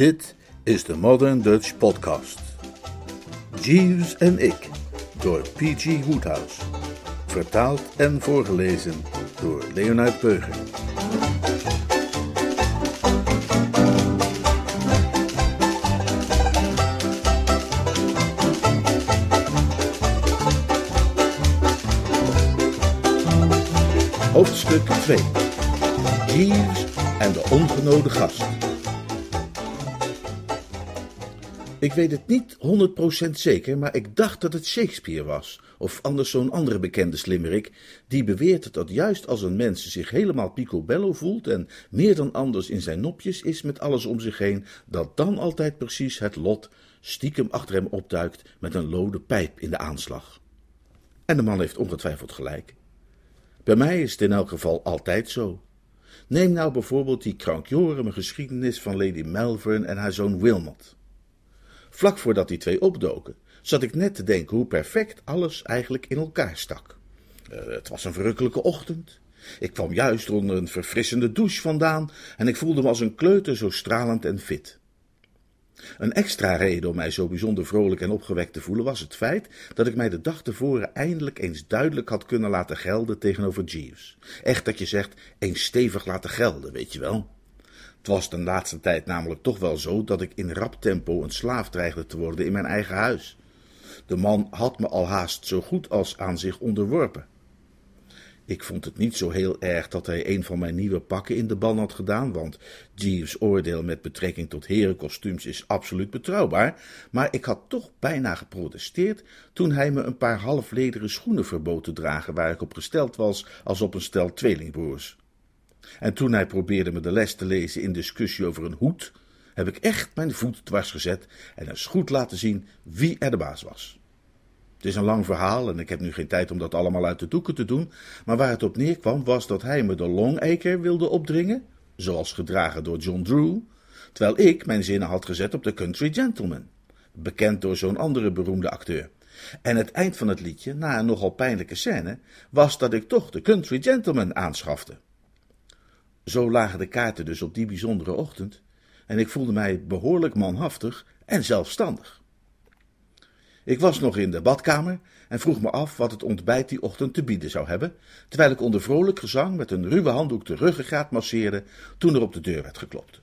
Dit is de Modern Dutch Podcast. Jeeves en ik, door P.G. Woodhouse. Vertaald en voorgelezen door Leonard Beuger. Hoofdstuk 2. Jeeves en de ongenode gast. Ik weet het niet 100% zeker, maar ik dacht dat het Shakespeare was, of anders zo'n andere bekende slimmerik, die beweert dat juist als een mens zich helemaal picobello voelt en meer dan anders in zijn nopjes is met alles om zich heen, dat dan altijd precies het lot stiekem achter hem opduikt met een lode pijp in de aanslag. En de man heeft ongetwijfeld gelijk. Bij mij is het in elk geval altijd zo. Neem nou bijvoorbeeld die krankjoreme geschiedenis van Lady Malvern en haar zoon Wilmot. Vlak voordat die twee opdoken, zat ik net te denken hoe perfect alles eigenlijk in elkaar stak. Uh, het was een verrukkelijke ochtend. Ik kwam juist onder een verfrissende douche vandaan en ik voelde me als een kleuter zo stralend en fit. Een extra reden om mij zo bijzonder vrolijk en opgewekt te voelen was het feit dat ik mij de dag tevoren eindelijk eens duidelijk had kunnen laten gelden tegenover Jeeves. Echt dat je zegt, eens stevig laten gelden, weet je wel. Het was de laatste tijd namelijk toch wel zo dat ik in rap tempo een slaaf dreigde te worden in mijn eigen huis. De man had me al haast zo goed als aan zich onderworpen. Ik vond het niet zo heel erg dat hij een van mijn nieuwe pakken in de ban had gedaan, want Jeeves' oordeel met betrekking tot herenkostuums is absoluut betrouwbaar, maar ik had toch bijna geprotesteerd toen hij me een paar halflederen schoenen verbood te dragen waar ik op gesteld was als op een stel tweelingbroers. En toen hij probeerde me de les te lezen in discussie over een hoed, heb ik echt mijn voet dwars gezet en eens goed laten zien wie er de baas was. Het is een lang verhaal en ik heb nu geen tijd om dat allemaal uit de doeken te doen, maar waar het op neerkwam was dat hij me de Longacre wilde opdringen, zoals gedragen door John Drew, terwijl ik mijn zinnen had gezet op de Country Gentleman, bekend door zo'n andere beroemde acteur. En het eind van het liedje, na een nogal pijnlijke scène, was dat ik toch de Country Gentleman aanschafte. Zo lagen de kaarten dus op die bijzondere ochtend, en ik voelde mij behoorlijk manhaftig en zelfstandig. Ik was nog in de badkamer en vroeg me af wat het ontbijt die ochtend te bieden zou hebben, terwijl ik onder vrolijk gezang met een ruwe handdoek de ruggengraat masseerde toen er op de deur werd geklopt.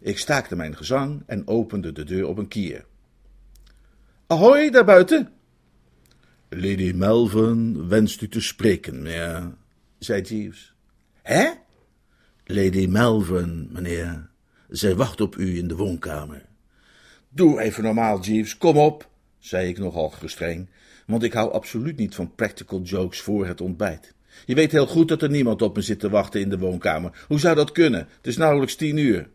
Ik staakte mijn gezang en opende de deur op een kier. Ahoy, daar buiten! Lady Melvin wenst u te spreken, meneer, zei Jeeves. Hè? Lady Melvin, meneer. Zij wacht op u in de woonkamer. Doe even normaal, Jeeves, kom op, zei ik nogal gestreng, want ik hou absoluut niet van practical jokes voor het ontbijt. Je weet heel goed dat er niemand op me zit te wachten in de woonkamer. Hoe zou dat kunnen? Het is nauwelijks tien uur.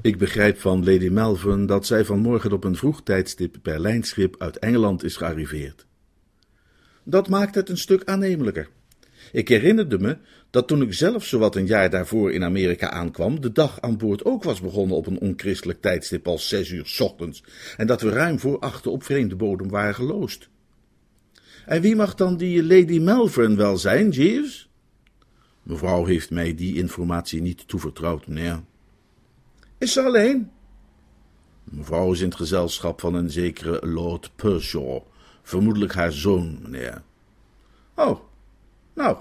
Ik begrijp van Lady Melvin dat zij vanmorgen op een vroeg tijdstip per lijnschip uit Engeland is gearriveerd. Dat maakt het een stuk aannemelijker. Ik herinnerde me dat toen ik zelf zowat een jaar daarvoor in Amerika aankwam, de dag aan boord ook was begonnen op een onchristelijk tijdstip als zes uur s ochtends, en dat we ruim voor achter op vreemde bodem waren geloosd. En wie mag dan die Lady Melvern wel zijn, Jeeves? Mevrouw heeft mij die informatie niet toevertrouwd, meneer. Is ze alleen? Mevrouw is in het gezelschap van een zekere Lord Pershaw, vermoedelijk haar zoon, meneer. Oh, nou,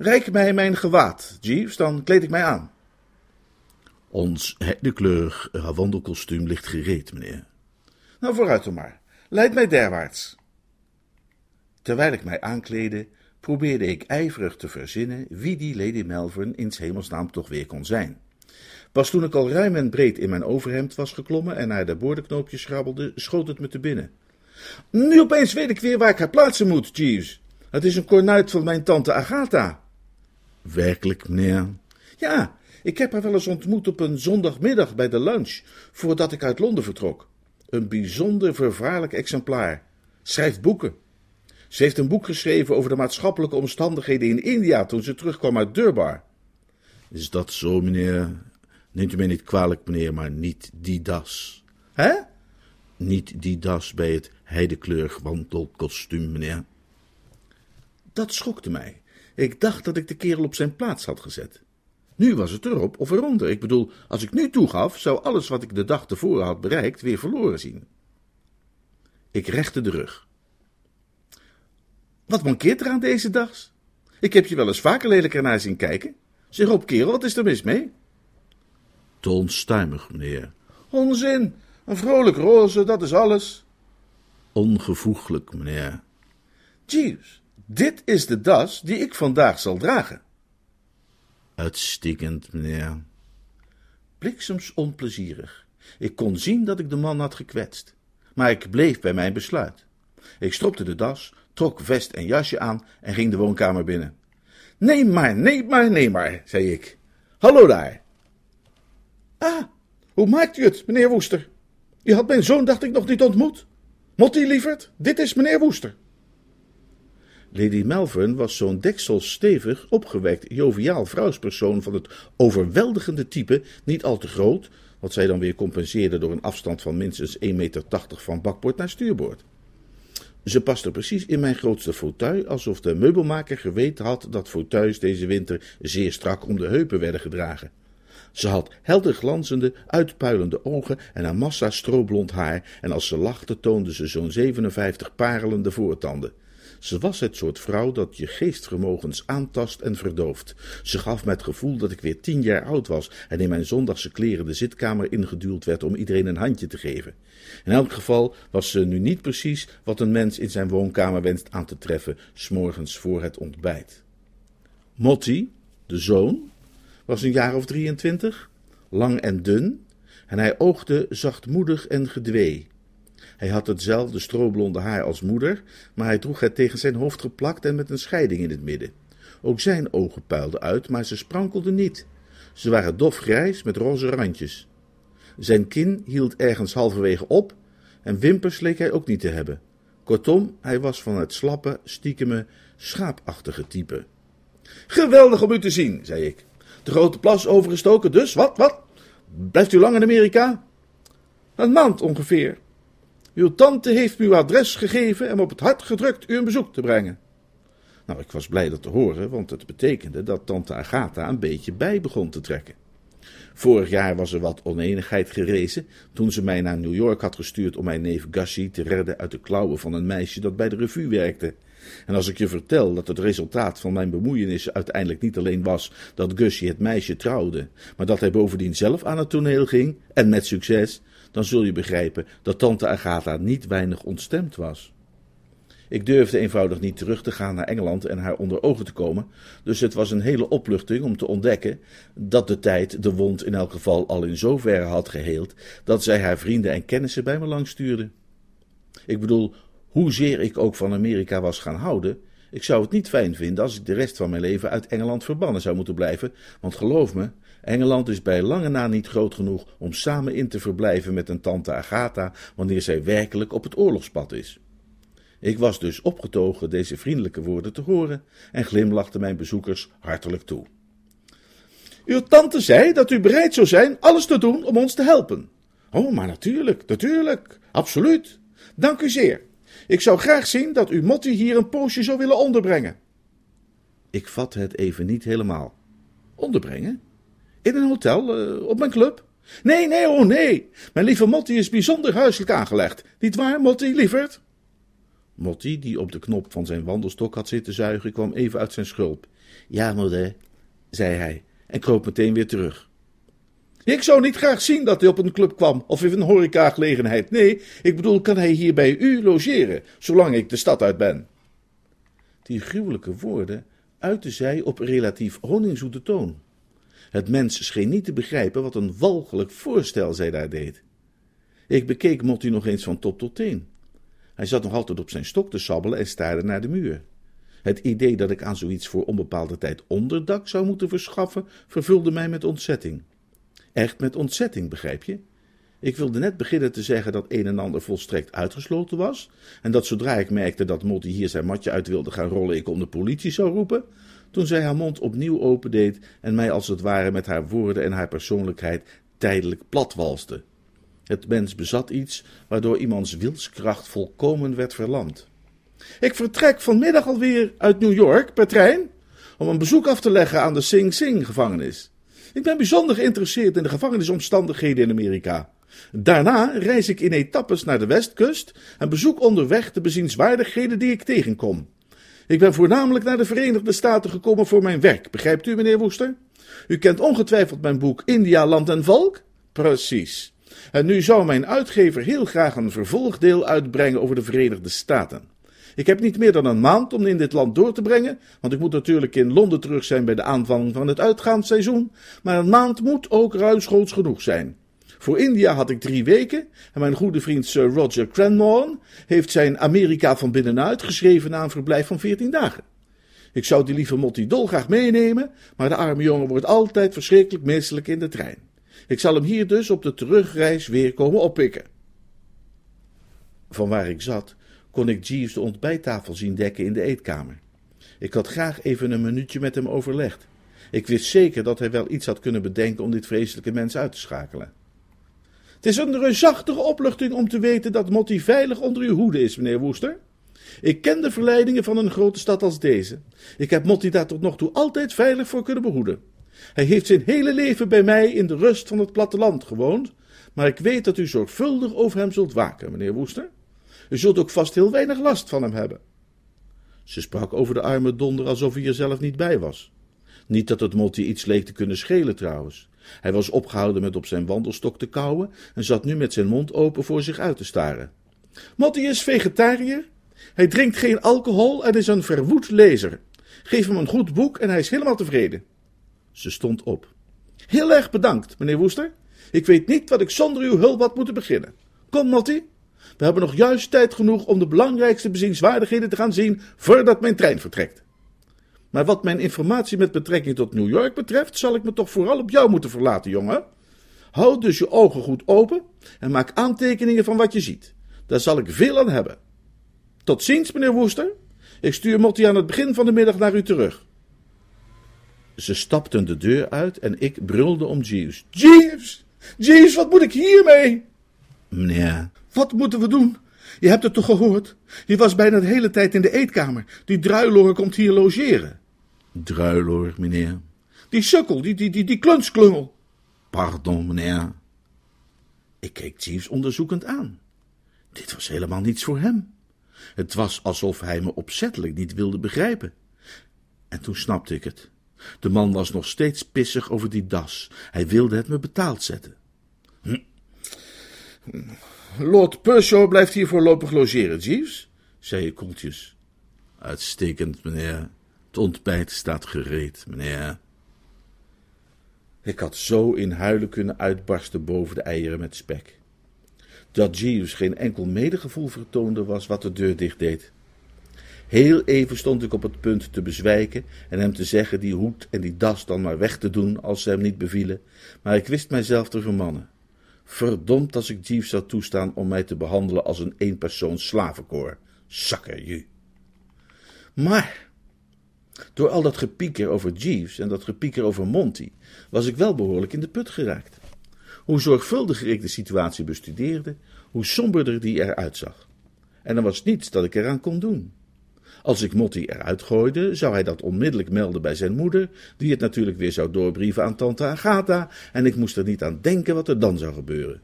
reik mij mijn gewaad, Jeeves, dan kleed ik mij aan. Ons heidekleur wandelkostuum ligt gereed, meneer. Nou, vooruit dan maar. Leid mij derwaarts. Terwijl ik mij aankleedde, probeerde ik ijverig te verzinnen wie die Lady Melvern in hemelsnaam toch weer kon zijn. Pas toen ik al ruim en breed in mijn overhemd was geklommen en naar de boordenknoopjes schrabbelde, schoot het me te binnen. Nu opeens weet ik weer waar ik haar plaatsen moet, Jeeves. Het is een kornuit van mijn tante Agatha. Werkelijk, meneer? Ja, ik heb haar wel eens ontmoet op een zondagmiddag bij de lunch, voordat ik uit Londen vertrok. Een bijzonder vervaarlijk exemplaar. Schrijft boeken. Ze heeft een boek geschreven over de maatschappelijke omstandigheden in India toen ze terugkwam uit Durbar. Is dat zo, meneer? Neemt u mij niet kwalijk, meneer, maar niet die das. Hè? Niet die das bij het heidekleurig wandelkostuum, meneer. Dat schokte mij. Ik dacht dat ik de kerel op zijn plaats had gezet. Nu was het erop of eronder. Ik bedoel, als ik nu toegaf, zou alles wat ik de dag tevoren had bereikt weer verloren zien. Ik rechte de rug. Wat mankeert er aan deze dags? Ik heb je wel eens vaker lelijker naar zien kijken. Zeg op, kerel, wat is er mis mee? Te onstuimig, meneer. Onzin, een vrolijk roze, dat is alles. Ongevoeglijk, meneer. Jeeves, dit is de das die ik vandaag zal dragen. Uitstekend, meneer. Bliksems onplezierig. Ik kon zien dat ik de man had gekwetst. Maar ik bleef bij mijn besluit. Ik stropte de das, trok vest en jasje aan en ging de woonkamer binnen. Neem maar, neem maar, neem maar, zei ik. Hallo daar. Ah, hoe maakt u het, meneer Woester? U had mijn zoon, dacht ik, nog niet ontmoet. Motti, lieverd, dit is meneer Woester. Lady Melvern was zo'n dekselstevig, opgewekt, joviaal vrouwspersoon van het overweldigende type, niet al te groot, wat zij dan weer compenseerde door een afstand van minstens 1,80 meter van bakboord naar stuurboord. Ze paste precies in mijn grootste fauteuil, alsof de meubelmaker geweten had dat fauteuils deze winter zeer strak om de heupen werden gedragen. Ze had helder glanzende, uitpuilende ogen en een massa stroblond haar, en als ze lachte toonde ze zo'n 57 parelende voortanden. Ze was het soort vrouw dat je geestvermogens aantast en verdooft. Ze gaf me het gevoel dat ik weer tien jaar oud was en in mijn zondagse kleren de zitkamer ingeduwd werd om iedereen een handje te geven. In elk geval was ze nu niet precies wat een mens in zijn woonkamer wenst aan te treffen, s'morgens voor het ontbijt. Motti, de zoon, was een jaar of 23, lang en dun, en hij oogde zachtmoedig en gedwee. Hij had hetzelfde stroblonde haar als moeder, maar hij droeg het tegen zijn hoofd geplakt en met een scheiding in het midden. Ook zijn ogen puilden uit, maar ze sprankelden niet. Ze waren dofgrijs met roze randjes. Zijn kin hield ergens halverwege op en wimpers leek hij ook niet te hebben. Kortom, hij was van het slappe, stiekeme, schaapachtige type. Geweldig om u te zien, zei ik. De grote plas overgestoken, dus wat, wat? Blijft u lang in Amerika? Een maand ongeveer. Uw tante heeft me uw adres gegeven en me op het hart gedrukt u een bezoek te brengen. Nou, ik was blij dat te horen, want het betekende dat tante Agatha een beetje bij begon te trekken. Vorig jaar was er wat oneenigheid gerezen toen ze mij naar New York had gestuurd om mijn neef Gussie te redden uit de klauwen van een meisje dat bij de revue werkte. En als ik je vertel dat het resultaat van mijn bemoeienissen uiteindelijk niet alleen was dat Gussie het meisje trouwde, maar dat hij bovendien zelf aan het toneel ging, en met succes, dan zul je begrijpen dat tante Agatha niet weinig ontstemd was. Ik durfde eenvoudig niet terug te gaan naar Engeland en haar onder ogen te komen, dus het was een hele opluchting om te ontdekken dat de tijd de wond in elk geval al in zoverre had geheeld dat zij haar vrienden en kennissen bij me langs stuurde. Ik bedoel, hoezeer ik ook van Amerika was gaan houden, ik zou het niet fijn vinden als ik de rest van mijn leven uit Engeland verbannen zou moeten blijven, want geloof me, Engeland is bij lange na niet groot genoeg om samen in te verblijven met een tante Agatha wanneer zij werkelijk op het oorlogspad is. Ik was dus opgetogen deze vriendelijke woorden te horen en glimlachte mijn bezoekers hartelijk toe. Uw tante zei dat u bereid zou zijn alles te doen om ons te helpen. Oh, maar natuurlijk, natuurlijk, absoluut. Dank u zeer. Ik zou graag zien dat u Motti hier een poosje zou willen onderbrengen. Ik vatte het even niet helemaal. Onderbrengen? In een hotel, uh, op mijn club? Nee, nee, oh nee. Mijn lieve Motti is bijzonder huiselijk aangelegd. Niet waar, Motti, lieverd? Motti, die op de knop van zijn wandelstok had zitten zuigen, kwam even uit zijn schulp. Ja, moeder, zei hij, en kroop meteen weer terug. Ik zou niet graag zien dat hij op een club kwam of in een horecagelegenheid. Nee, ik bedoel, kan hij hier bij u logeren, zolang ik de stad uit ben? Die gruwelijke woorden uitte zij op relatief honingzoete toon. Het mens scheen niet te begrijpen wat een walgelijk voorstel zij daar deed. Ik bekeek Motti nog eens van top tot teen. Hij zat nog altijd op zijn stok te sabbelen en staarde naar de muur. Het idee dat ik aan zoiets voor onbepaalde tijd onderdak zou moeten verschaffen, vervulde mij met ontzetting. Echt met ontzetting, begrijp je? Ik wilde net beginnen te zeggen dat een en ander volstrekt uitgesloten was, en dat zodra ik merkte dat Motti hier zijn matje uit wilde gaan rollen, ik om de politie zou roepen, toen zij haar mond opnieuw opendeed en mij als het ware met haar woorden en haar persoonlijkheid tijdelijk platwalste. Het mens bezat iets waardoor iemands wilskracht volkomen werd verlamd. Ik vertrek vanmiddag alweer uit New York per trein om een bezoek af te leggen aan de Sing Sing gevangenis. Ik ben bijzonder geïnteresseerd in de gevangenisomstandigheden in Amerika. Daarna reis ik in etappes naar de westkust en bezoek onderweg de bezienswaardigheden die ik tegenkom. Ik ben voornamelijk naar de Verenigde Staten gekomen voor mijn werk, begrijpt u, meneer Woester? U kent ongetwijfeld mijn boek India, Land en Volk? Precies. En nu zou mijn uitgever heel graag een vervolgdeel uitbrengen over de Verenigde Staten. Ik heb niet meer dan een maand om in dit land door te brengen, want ik moet natuurlijk in Londen terug zijn bij de aanvang van het uitgaansseizoen, maar een maand moet ook ruimschoots genoeg zijn. Voor India had ik drie weken en mijn goede vriend Sir Roger Cranmore heeft zijn Amerika van binnenuit geschreven na een verblijf van veertien dagen. Ik zou die lieve Motti dolgraag meenemen, maar de arme jongen wordt altijd verschrikkelijk misselijk in de trein. Ik zal hem hier dus op de terugreis weer komen oppikken. Van waar ik zat, kon ik Jeeves de ontbijttafel zien dekken in de eetkamer. Ik had graag even een minuutje met hem overlegd. Ik wist zeker dat hij wel iets had kunnen bedenken om dit vreselijke mens uit te schakelen. Het is een reusachtige opluchting om te weten dat Motti veilig onder uw hoede is, meneer Woester. Ik ken de verleidingen van een grote stad als deze. Ik heb Motti daar tot nog toe altijd veilig voor kunnen behoeden. Hij heeft zijn hele leven bij mij in de rust van het platteland gewoond, maar ik weet dat u zorgvuldig over hem zult waken, meneer Woester. U zult ook vast heel weinig last van hem hebben. Ze sprak over de arme donder alsof hij er zelf niet bij was. Niet dat het Motti iets leek te kunnen schelen trouwens. Hij was opgehouden met op zijn wandelstok te kauwen en zat nu met zijn mond open voor zich uit te staren. Motti is vegetariër. Hij drinkt geen alcohol en is een verwoed lezer. Geef hem een goed boek en hij is helemaal tevreden. Ze stond op. Heel erg bedankt, meneer Woester. Ik weet niet wat ik zonder uw hulp had moeten beginnen. Kom, Motti. We hebben nog juist tijd genoeg om de belangrijkste bezienswaardigheden te gaan zien voordat mijn trein vertrekt. Maar wat mijn informatie met betrekking tot New York betreft, zal ik me toch vooral op jou moeten verlaten, jongen. Houd dus je ogen goed open en maak aantekeningen van wat je ziet. Daar zal ik veel aan hebben. Tot ziens, meneer Woester. Ik stuur Motti aan het begin van de middag naar u terug. Ze stapten de deur uit en ik brulde om Jeeves. Jeeves! Jeeves, wat moet ik hiermee? Meneer. Wat moeten we doen? Je hebt het toch gehoord? Je was bijna de hele tijd in de eetkamer. Die druiloor komt hier logeren. Druiloor, meneer. Die sukkel, die, die, die, die klunsklungel. Pardon, meneer. Ik keek Jeeves onderzoekend aan. Dit was helemaal niets voor hem. Het was alsof hij me opzettelijk niet wilde begrijpen. En toen snapte ik het. De man was nog steeds pissig over die das. Hij wilde het me betaald zetten. Hm. Lord Pershaw blijft hier voorlopig logeren, Jeeves, zei ik koeltjes. Uitstekend, meneer. Het ontbijt staat gereed, meneer. Ik had zo in huilen kunnen uitbarsten boven de eieren met spek. Dat Jeeves geen enkel medegevoel vertoonde was wat de deur dicht deed. Heel even stond ik op het punt te bezwijken en hem te zeggen die hoed en die das dan maar weg te doen als ze hem niet bevielen, maar ik wist mijzelf te vermannen. Verdomd als ik Jeeves zou toestaan om mij te behandelen als een eenpersoons slavenkoor. Zakker je. Maar, door al dat gepieker over Jeeves en dat gepieker over Monty, was ik wel behoorlijk in de put geraakt. Hoe zorgvuldiger ik de situatie bestudeerde, hoe somberder die eruit zag. En er was niets dat ik eraan kon doen. Als ik Motti eruit gooide, zou hij dat onmiddellijk melden bij zijn moeder, die het natuurlijk weer zou doorbrieven aan tante Agatha, en ik moest er niet aan denken wat er dan zou gebeuren.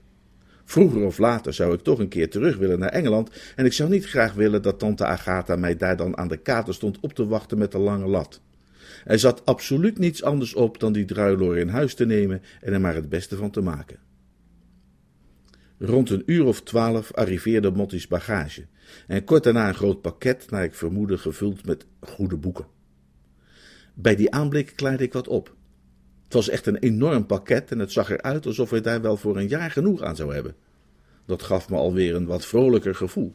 Vroeger of later zou ik toch een keer terug willen naar Engeland, en ik zou niet graag willen dat tante Agatha mij daar dan aan de kater stond op te wachten met de lange lat. Er zat absoluut niets anders op dan die druiloor in huis te nemen en er maar het beste van te maken. Rond een uur of twaalf arriveerde Motti's bagage en kort daarna een groot pakket, naar ik vermoedde gevuld met goede boeken. Bij die aanblik klaarde ik wat op. Het was echt een enorm pakket en het zag eruit alsof hij daar wel voor een jaar genoeg aan zou hebben. Dat gaf me alweer een wat vrolijker gevoel.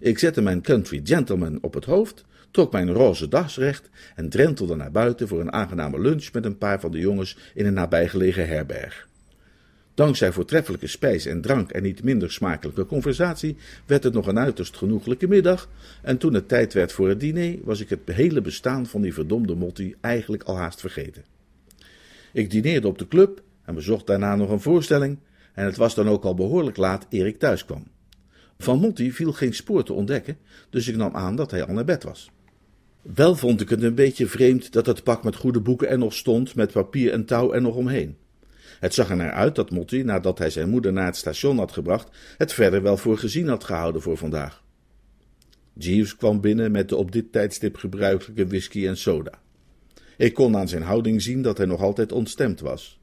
Ik zette mijn country gentleman op het hoofd, trok mijn roze das recht en drentelde naar buiten voor een aangename lunch met een paar van de jongens in een nabijgelegen herberg. Dankzij voortreffelijke spijs en drank en niet minder smakelijke conversatie werd het nog een uiterst genoeglijke middag, en toen het tijd werd voor het diner, was ik het hele bestaan van die verdomde Motti eigenlijk al haast vergeten. Ik dineerde op de club en bezocht daarna nog een voorstelling, en het was dan ook al behoorlijk laat eer ik thuis kwam. Van Motti viel geen spoor te ontdekken, dus ik nam aan dat hij al naar bed was. Wel vond ik het een beetje vreemd dat het pak met goede boeken er nog stond, met papier en touw er nog omheen. Het zag er naar uit dat Motti, nadat hij zijn moeder naar het station had gebracht, het verder wel voor gezien had gehouden voor vandaag. Jeeves kwam binnen met de op dit tijdstip gebruikelijke whisky en soda. Ik kon aan zijn houding zien dat hij nog altijd ontstemd was.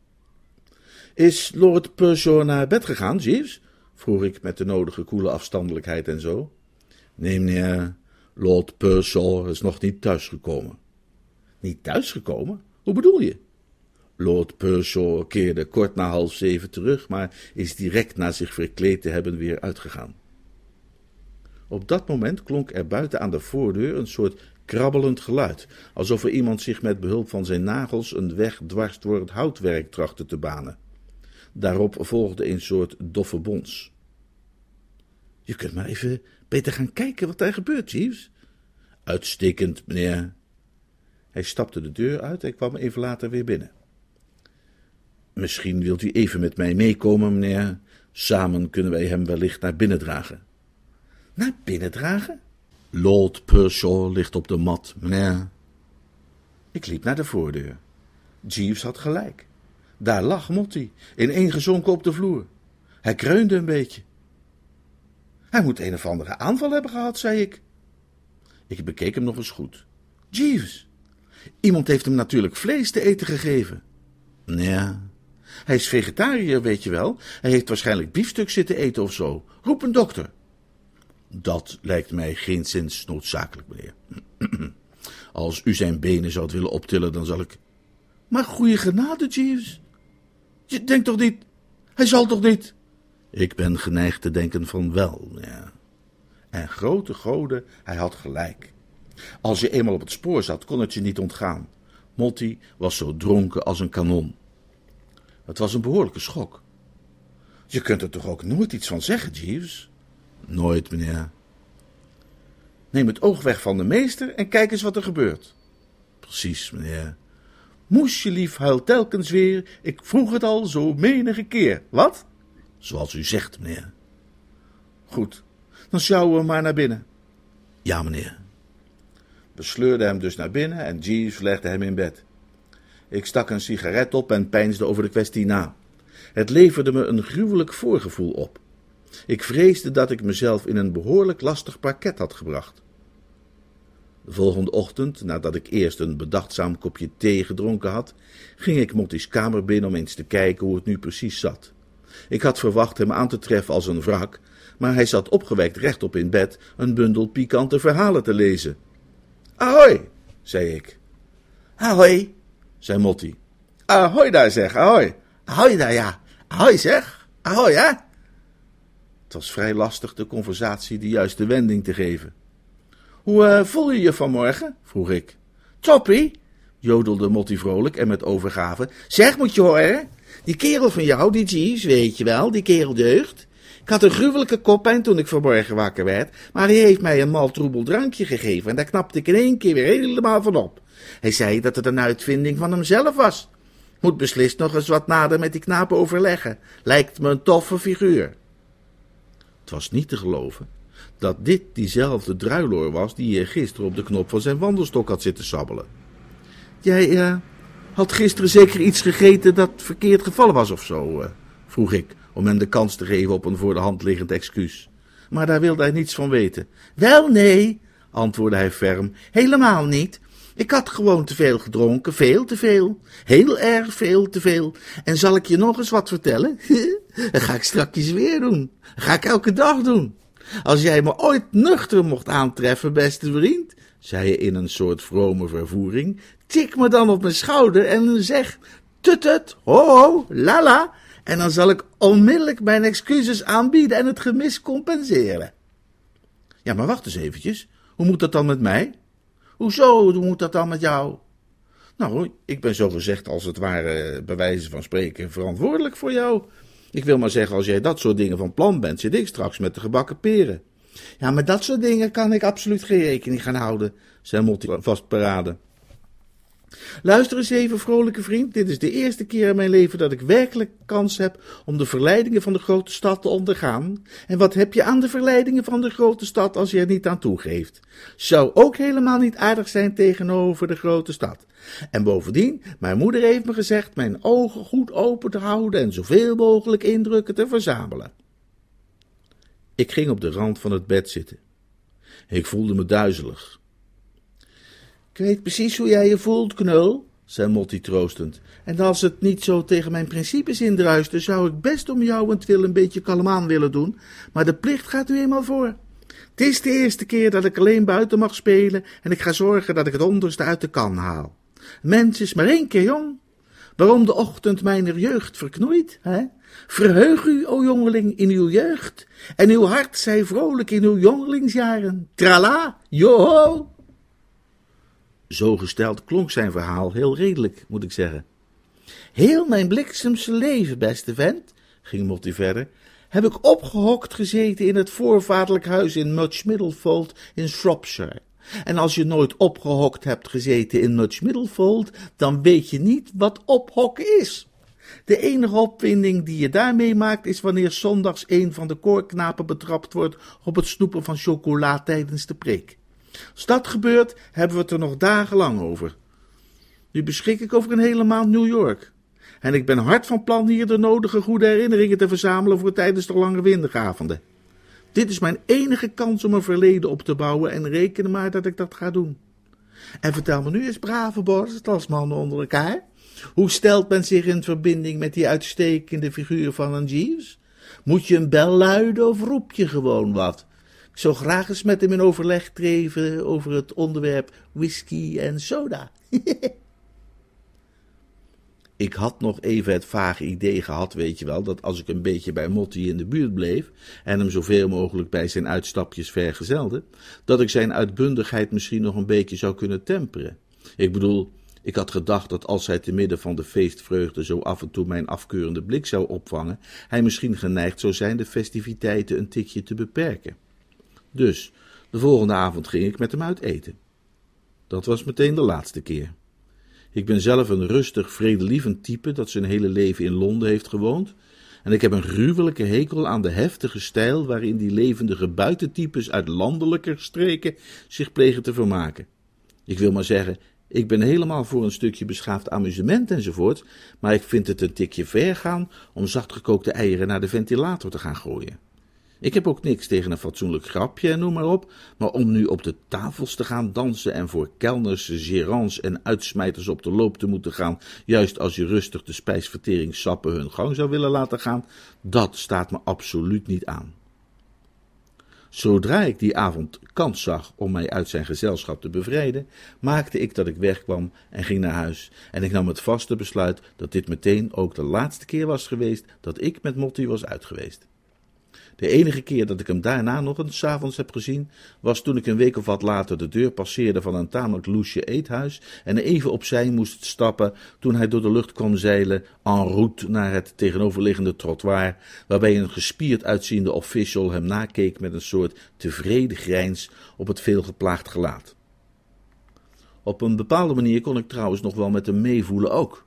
Is Lord Pershore naar bed gegaan, Jeeves? vroeg ik met de nodige koele afstandelijkheid en zo. Nee, meneer, Lord Pershore is nog niet thuisgekomen. Niet thuisgekomen? Hoe bedoel je? Lord Pershore keerde kort na half zeven terug, maar is direct na zich verkleed te hebben weer uitgegaan. Op dat moment klonk er buiten aan de voordeur een soort krabbelend geluid, alsof er iemand zich met behulp van zijn nagels een weg dwars door het houtwerk trachtte te banen. Daarop volgde een soort doffe bons. Je kunt maar even beter gaan kijken wat daar gebeurt, Jeeves. Uitstekend, meneer. Hij stapte de deur uit en kwam even later weer binnen. Misschien wilt u even met mij meekomen, meneer. Samen kunnen wij hem wellicht naar binnen dragen. Naar binnen dragen? Lord Pershaw ligt op de mat, meneer. Ik liep naar de voordeur. Jeeves had gelijk. Daar lag Motti, ineengezonken op de vloer. Hij kreunde een beetje. Hij moet een of andere aanval hebben gehad, zei ik. Ik bekeek hem nog eens goed. Jeeves, iemand heeft hem natuurlijk vlees te eten gegeven. Ja, hij is vegetariër, weet je wel. Hij heeft waarschijnlijk biefstuk zitten eten of zo. Roep een dokter. Dat lijkt mij geen zins noodzakelijk, meneer. Als u zijn benen zou willen optillen, dan zal ik. Maar goede genade, Jeeves. Je denkt toch niet. Hij zal toch niet. Ik ben geneigd te denken van wel, ja. En grote goden, hij had gelijk. Als je eenmaal op het spoor zat, kon het je niet ontgaan. Motti was zo dronken als een kanon. Het was een behoorlijke schok. Je kunt er toch ook nooit iets van zeggen, Jeeves? Nooit, meneer. Neem het oog weg van de meester en kijk eens wat er gebeurt. Precies, meneer. Moesje lief huilt telkens weer, ik vroeg het al zo menige keer. Wat? Zoals u zegt, meneer. Goed, dan sjouwen we maar naar binnen. Ja, meneer. We sleurden hem dus naar binnen en Jeeves legde hem in bed. Ik stak een sigaret op en peinsde over de kwestie na. Het leverde me een gruwelijk voorgevoel op. Ik vreesde dat ik mezelf in een behoorlijk lastig parket had gebracht. De volgende ochtend, nadat ik eerst een bedachtzaam kopje thee gedronken had, ging ik Motti's kamer binnen om eens te kijken hoe het nu precies zat. Ik had verwacht hem aan te treffen als een wrak, maar hij zat opgewekt rechtop in bed een bundel pikante verhalen te lezen. Ahoi, zei ik. Ahoi, zei Motti. Ahoi daar zeg, ahoi. Ahoi daar, ja. Ahoi zeg, ahoi hè. Het was vrij lastig de conversatie de juiste wending te geven. Hoe uh, voel je je vanmorgen? vroeg ik. Toppie, jodelde Motti vrolijk en met overgave. Zeg, moet je horen, die kerel van jou, die Jeeves, weet je wel, die kerel deugt. Ik had een gruwelijke koppijn toen ik vanmorgen wakker werd, maar hij heeft mij een mal troebel drankje gegeven en daar knapte ik in één keer weer helemaal van op. Hij zei dat het een uitvinding van hemzelf was. Moet beslist nog eens wat nader met die knaap overleggen. Lijkt me een toffe figuur. Het was niet te geloven dat dit diezelfde druiloor was die hier gisteren op de knop van zijn wandelstok had zitten sabbelen. Jij uh, had gisteren zeker iets gegeten dat verkeerd gevallen was of zo, uh, vroeg ik, om hem de kans te geven op een voor de hand liggend excuus. Maar daar wilde hij niets van weten. Wel, nee, antwoordde hij ferm, helemaal niet. Ik had gewoon te veel gedronken, veel te veel. Heel erg veel te veel. En zal ik je nog eens wat vertellen? dat ga ik straks weer doen. Dat ga ik elke dag doen. Als jij me ooit nuchter mocht aantreffen, beste vriend, zei je in een soort vrome vervoering, tik me dan op mijn schouder en zeg tutut, ho ho, lala, en dan zal ik onmiddellijk mijn excuses aanbieden en het gemis compenseren. Ja, maar wacht eens eventjes. Hoe moet dat dan met mij? Hoezo, hoe moet dat dan met jou? Nou, ik ben zo gezegd als het ware, bij wijze van spreken, verantwoordelijk voor jou. Ik wil maar zeggen, als jij dat soort dingen van plan bent, zit ik straks met de gebakken peren. Ja, maar dat soort dingen kan ik absoluut geen rekening gaan houden, zei Motti vastberaden. Luister eens even, vrolijke vriend. Dit is de eerste keer in mijn leven dat ik werkelijk kans heb om de verleidingen van de grote stad te ondergaan. En wat heb je aan de verleidingen van de grote stad als je er niet aan toegeeft? Zou ook helemaal niet aardig zijn tegenover de grote stad. En bovendien, mijn moeder heeft me gezegd mijn ogen goed open te houden en zoveel mogelijk indrukken te verzamelen. Ik ging op de rand van het bed zitten. Ik voelde me duizelig. Ik weet precies hoe jij je voelt, knul, zei Motti troostend. En als het niet zo tegen mijn principes indruiste, zou ik best om jou wil een beetje kalm aan willen doen, maar de plicht gaat u eenmaal voor. Het is de eerste keer dat ik alleen buiten mag spelen en ik ga zorgen dat ik het onderste uit de kan haal. Mens is maar één keer jong. Waarom de ochtend mijner jeugd verknoeit, hè? Verheug u, o jongeling, in uw jeugd, en uw hart zij vrolijk in uw jongelingsjaren. Trala, joho! Zo gesteld klonk zijn verhaal heel redelijk, moet ik zeggen. Heel mijn bliksemse leven, beste vent, ging Motti verder, heb ik opgehokt gezeten in het voorvaderlijk huis in Much Middlefold in Shropshire. En als je nooit opgehokt hebt gezeten in Much Middlefold, dan weet je niet wat ophokken is. De enige opwinding die je daarmee maakt is wanneer zondags een van de koorknapen betrapt wordt op het snoepen van chocola tijdens de preek. Als dat gebeurt, hebben we het er nog dagenlang over. Nu beschik ik over een hele maand New York. En ik ben hard van plan hier de nodige goede herinneringen te verzamelen voor tijdens de lange winteravonden. Dit is mijn enige kans om een verleden op te bouwen en reken maar dat ik dat ga doen. En vertel me nu eens, brave borst, als mannen onder elkaar, hoe stelt men zich in verbinding met die uitstekende figuur van een Jeeves? Moet je een bel luiden of roep je gewoon wat? Zou graag eens met hem in overleg treden over het onderwerp whisky en soda. ik had nog even het vage idee gehad, weet je wel, dat als ik een beetje bij Motti in de buurt bleef en hem zoveel mogelijk bij zijn uitstapjes vergezelde, dat ik zijn uitbundigheid misschien nog een beetje zou kunnen temperen. Ik bedoel, ik had gedacht dat als hij te midden van de feestvreugde zo af en toe mijn afkeurende blik zou opvangen, hij misschien geneigd zou zijn de festiviteiten een tikje te beperken. Dus, de volgende avond ging ik met hem uit eten. Dat was meteen de laatste keer. Ik ben zelf een rustig, vredelievend type dat zijn hele leven in Londen heeft gewoond. En ik heb een gruwelijke hekel aan de heftige stijl waarin die levendige buitentypes uit landelijke streken zich plegen te vermaken. Ik wil maar zeggen, ik ben helemaal voor een stukje beschaafd amusement enzovoort, maar ik vind het een tikje ver gaan om zachtgekookte eieren naar de ventilator te gaan gooien. Ik heb ook niks tegen een fatsoenlijk grapje en noem maar op, maar om nu op de tafels te gaan dansen en voor kelners, gerants en uitsmijters op de loop te moeten gaan, juist als je rustig de spijsverteringssappen hun gang zou willen laten gaan, dat staat me absoluut niet aan. Zodra ik die avond kans zag om mij uit zijn gezelschap te bevrijden, maakte ik dat ik wegkwam en ging naar huis. En ik nam het vaste besluit dat dit meteen ook de laatste keer was geweest dat ik met Motti was uitgeweest. De enige keer dat ik hem daarna nog eens avonds heb gezien, was toen ik een week of wat later de deur passeerde van een tamelijk loesje eethuis en even opzij moest stappen toen hij door de lucht kwam zeilen en route naar het tegenoverliggende trottoir, waarbij een gespierd uitziende official hem nakeek met een soort tevreden grijns op het veelgeplaagd gelaat. Op een bepaalde manier kon ik trouwens nog wel met hem meevoelen ook.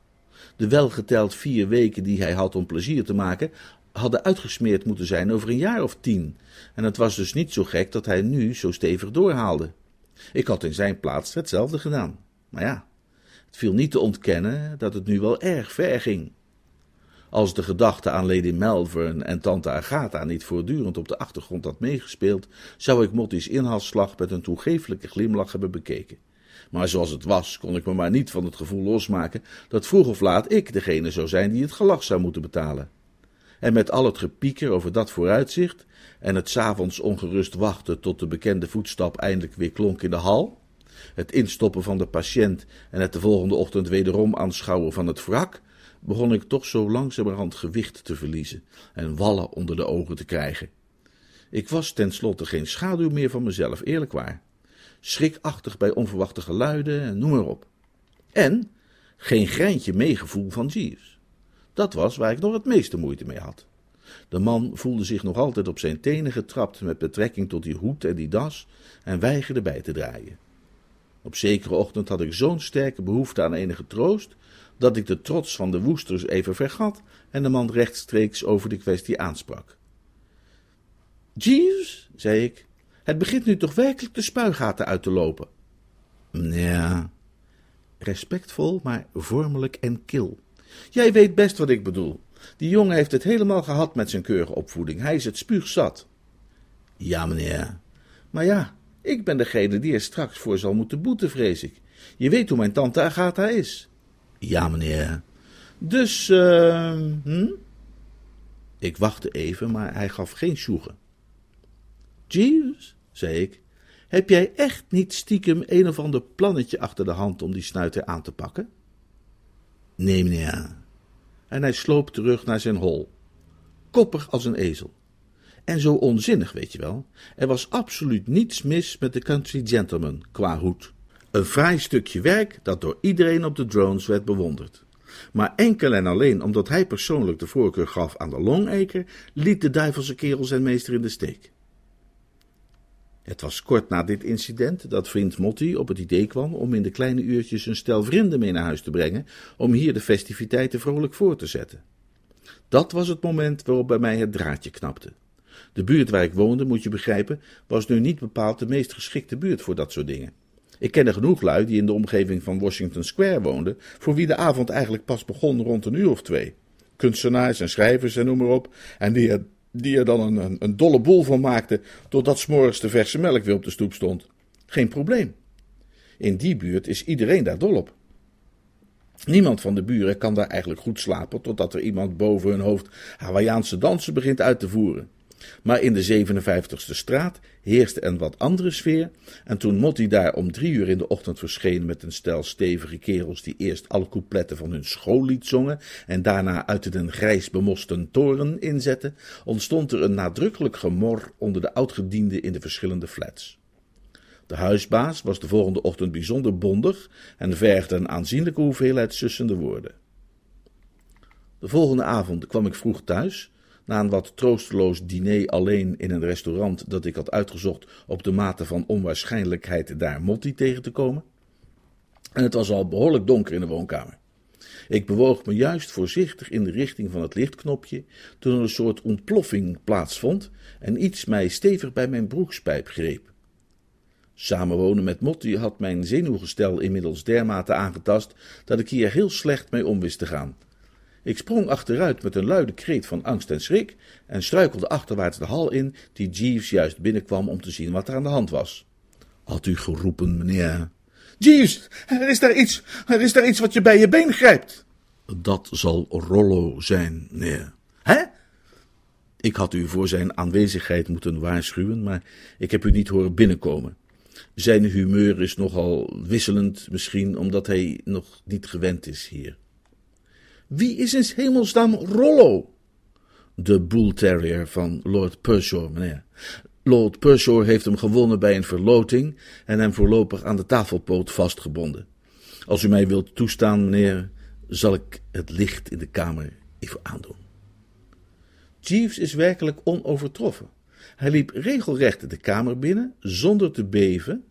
De welgeteld vier weken die hij had om plezier te maken, hadden uitgesmeerd moeten zijn over een jaar of tien. En het was dus niet zo gek dat hij nu zo stevig doorhaalde. Ik had in zijn plaats hetzelfde gedaan. Maar ja, het viel niet te ontkennen dat het nu wel erg ver ging. Als de gedachte aan Lady Melbourne en tante Agatha niet voortdurend op de achtergrond had meegespeeld, zou ik Motti's inhaalslag met een toegeeflijke glimlach hebben bekeken. Maar zoals het was, kon ik me maar niet van het gevoel losmaken dat vroeg of laat ik degene zou zijn die het gelach zou moeten betalen en met al het gepieker over dat vooruitzicht en het s'avonds ongerust wachten tot de bekende voetstap eindelijk weer klonk in de hal, het instoppen van de patiënt en het de volgende ochtend wederom aanschouwen van het wrak, begon ik toch zo langzamerhand gewicht te verliezen en wallen onder de ogen te krijgen. Ik was tenslotte geen schaduw meer van mezelf, eerlijk waar. Schrikachtig bij onverwachte geluiden en noem maar op. En geen greintje meegevoel van Jeeves. Dat was waar ik nog het meeste moeite mee had. De man voelde zich nog altijd op zijn tenen getrapt met betrekking tot die hoed en die das en weigerde bij te draaien. Op zekere ochtend had ik zo'n sterke behoefte aan enige troost, dat ik de trots van de woesters even vergat en de man rechtstreeks over de kwestie aansprak. Jeeves, zei ik, het begint nu toch werkelijk de spuigaten uit te lopen. Ja, respectvol, maar vormelijk en kil. Jij weet best wat ik bedoel. Die jongen heeft het helemaal gehad met zijn keurige opvoeding. Hij is het spuugzat. Ja, meneer. Maar ja, ik ben degene die er straks voor zal moeten boeten, vrees ik. Je weet hoe mijn tante Agatha is. Ja, meneer. Dus, uh, hm? Ik wachtte even, maar hij gaf geen sjoegen. Jeeves, zei ik, heb jij echt niet stiekem een of ander plannetje achter de hand om die snuiter aan te pakken? Nee, meneer. En hij sloop terug naar zijn hol. Koppig als een ezel. En zo onzinnig, weet je wel. Er was absoluut niets mis met de country gentleman qua hoed. Een fraai stukje werk dat door iedereen op de drones werd bewonderd. Maar enkel en alleen omdat hij persoonlijk de voorkeur gaf aan de longacre, liet de duivelse kerel zijn meester in de steek. Het was kort na dit incident dat vriend Motti op het idee kwam om in de kleine uurtjes een stel vrienden mee naar huis te brengen, om hier de festiviteiten vrolijk voor te zetten. Dat was het moment waarop bij mij het draadje knapte. De buurt waar ik woonde, moet je begrijpen, was nu niet bepaald de meest geschikte buurt voor dat soort dingen. Ik kende genoeg lui die in de omgeving van Washington Square woonden, voor wie de avond eigenlijk pas begon rond een uur of twee. Kunstenaars en schrijvers en noem maar op, en die er, die er dan een, een, dolle boel van maakten, totdat s'morgens de verse melk weer op de stoep stond. Geen probleem. In die buurt is iedereen daar dol op. Niemand van de buren kan daar eigenlijk goed slapen, totdat er iemand boven hun hoofd Hawaïaanse dansen begint uit te voeren. Maar in de 57ste straat heerste een wat andere sfeer, en toen Motti daar om drie uur in de ochtend verscheen met een stel stevige kerels die eerst alle coupletten van hun schoollied zongen en daarna uit den grijs bemosten toren inzetten, ontstond er een nadrukkelijk gemor onder de oudgedienden in de verschillende flats. De huisbaas was de volgende ochtend bijzonder bondig en vergde een aanzienlijke hoeveelheid sussende woorden. De volgende avond kwam ik vroeg thuis na een wat troosteloos diner alleen in een restaurant dat ik had uitgezocht op de mate van onwaarschijnlijkheid daar Motti tegen te komen. En het was al behoorlijk donker in de woonkamer. Ik bewoog me juist voorzichtig in de richting van het lichtknopje toen er een soort ontploffing plaatsvond en iets mij stevig bij mijn broekspijp greep. Samenwonen met Motti had mijn zenuwgestel inmiddels dermate aangetast dat ik hier heel slecht mee om wist te gaan. Ik sprong achteruit met een luide kreet van angst en schrik en struikelde achterwaarts de hal in, die Jeeves juist binnenkwam om te zien wat er aan de hand was. Had u geroepen, meneer? Jeeves, er is daar iets, er is daar iets wat je bij je been grijpt. Dat zal Rollo zijn, meneer. Hè? Ik had u voor zijn aanwezigheid moeten waarschuwen, maar ik heb u niet horen binnenkomen. Zijn humeur is nogal wisselend, misschien omdat hij nog niet gewend is hier. Wie is in hemelsnaam Rollo? De bull terrier van Lord Pershore, meneer. Lord Pershore heeft hem gewonnen bij een verloting en hem voorlopig aan de tafelpoot vastgebonden. Als u mij wilt toestaan, meneer, zal ik het licht in de kamer even aandoen. Jeeves is werkelijk onovertroffen. Hij liep regelrecht de kamer binnen, zonder te beven,